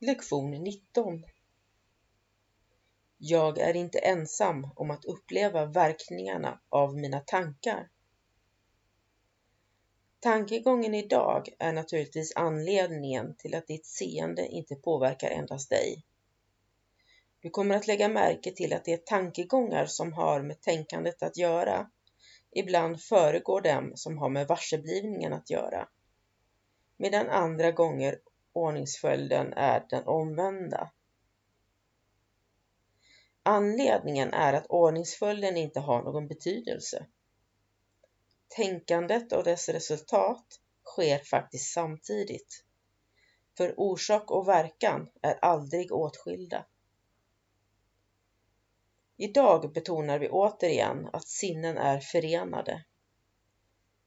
Lektion 19 Jag är inte ensam om att uppleva verkningarna av mina tankar. Tankegången idag är naturligtvis anledningen till att ditt seende inte påverkar endast dig. Du kommer att lägga märke till att de tankegångar som har med tänkandet att göra ibland föregår dem som har med varseblivningen att göra, medan andra gånger ordningsföljden är den omvända. Anledningen är att ordningsföljden inte har någon betydelse. Tänkandet och dess resultat sker faktiskt samtidigt. För orsak och verkan är aldrig åtskilda. Idag betonar vi återigen att sinnen är förenade.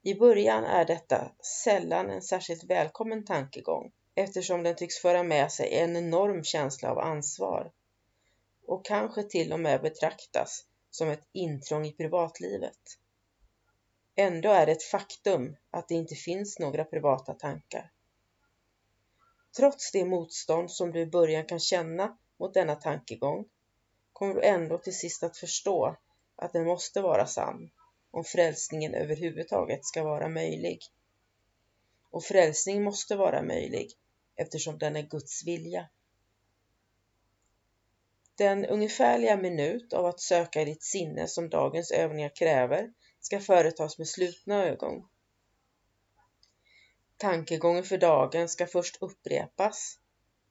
I början är detta sällan en särskilt välkommen tankegång eftersom den tycks föra med sig en enorm känsla av ansvar och kanske till och med betraktas som ett intrång i privatlivet. Ändå är det ett faktum att det inte finns några privata tankar. Trots det motstånd som du i början kan känna mot denna tankegång kommer du ändå till sist att förstå att den måste vara sann om frälsningen överhuvudtaget ska vara möjlig. Och frälsning måste vara möjlig eftersom den är Guds vilja. Den ungefärliga minut av att söka i ditt sinne som dagens övningar kräver ska företas med slutna ögon. Tankegången för dagen ska först upprepas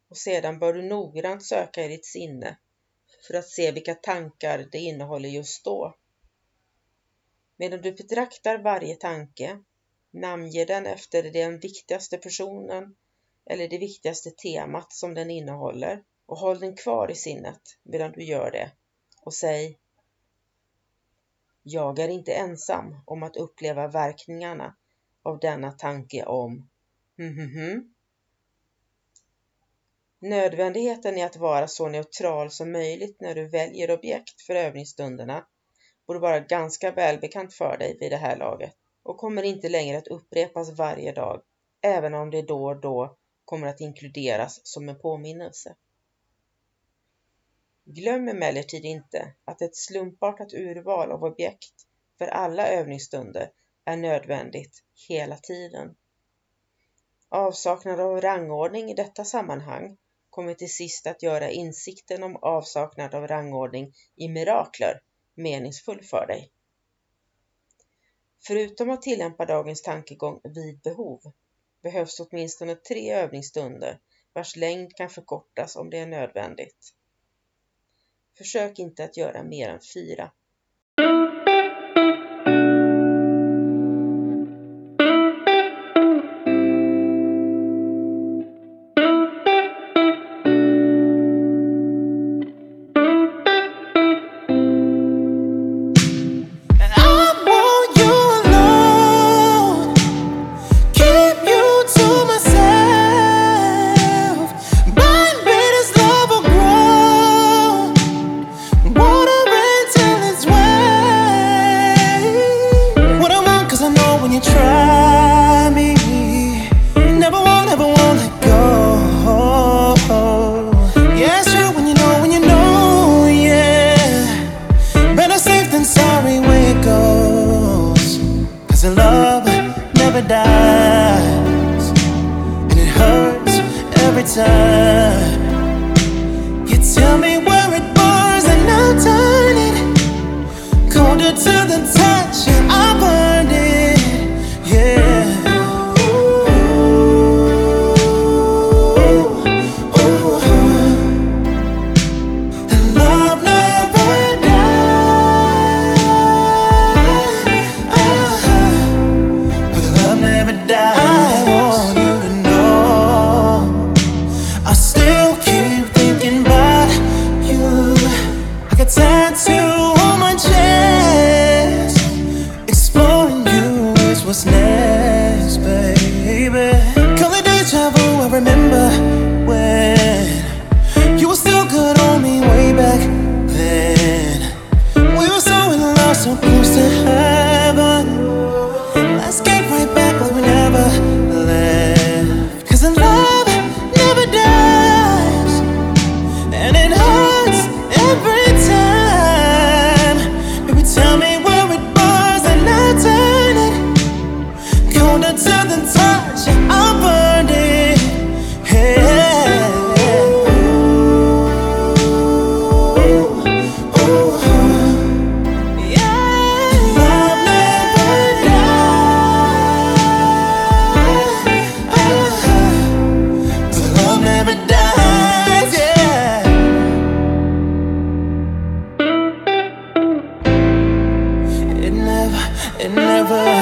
och sedan bör du noggrant söka i ditt sinne för att se vilka tankar det innehåller just då. Medan du betraktar varje tanke, namnge den efter den viktigaste personen eller det viktigaste temat som den innehåller och håll den kvar i sinnet medan du gör det och säg Jag är inte ensam om att uppleva verkningarna av denna tanke om. Hmm, hmm, hmm. Nödvändigheten i att vara så neutral som möjligt när du väljer objekt för övningsstunderna borde vara ganska välbekant för dig vid det här laget och kommer inte längre att upprepas varje dag, även om det då och då kommer att inkluderas som en påminnelse. Glöm emellertid inte att ett slumpartat urval av objekt för alla övningsstunder är nödvändigt hela tiden. Avsaknad av rangordning i detta sammanhang kommer till sist att göra insikten om avsaknad av rangordning i mirakler meningsfull för dig. Förutom att tillämpa dagens tankegång vid behov behövs åtminstone tre övningsstunder vars längd kan förkortas om det är nödvändigt. Försök inte att göra mer än fyra. it never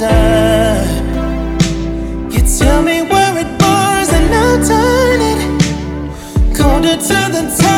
sun. You tell me where it was, and I'll turn it colder to the top.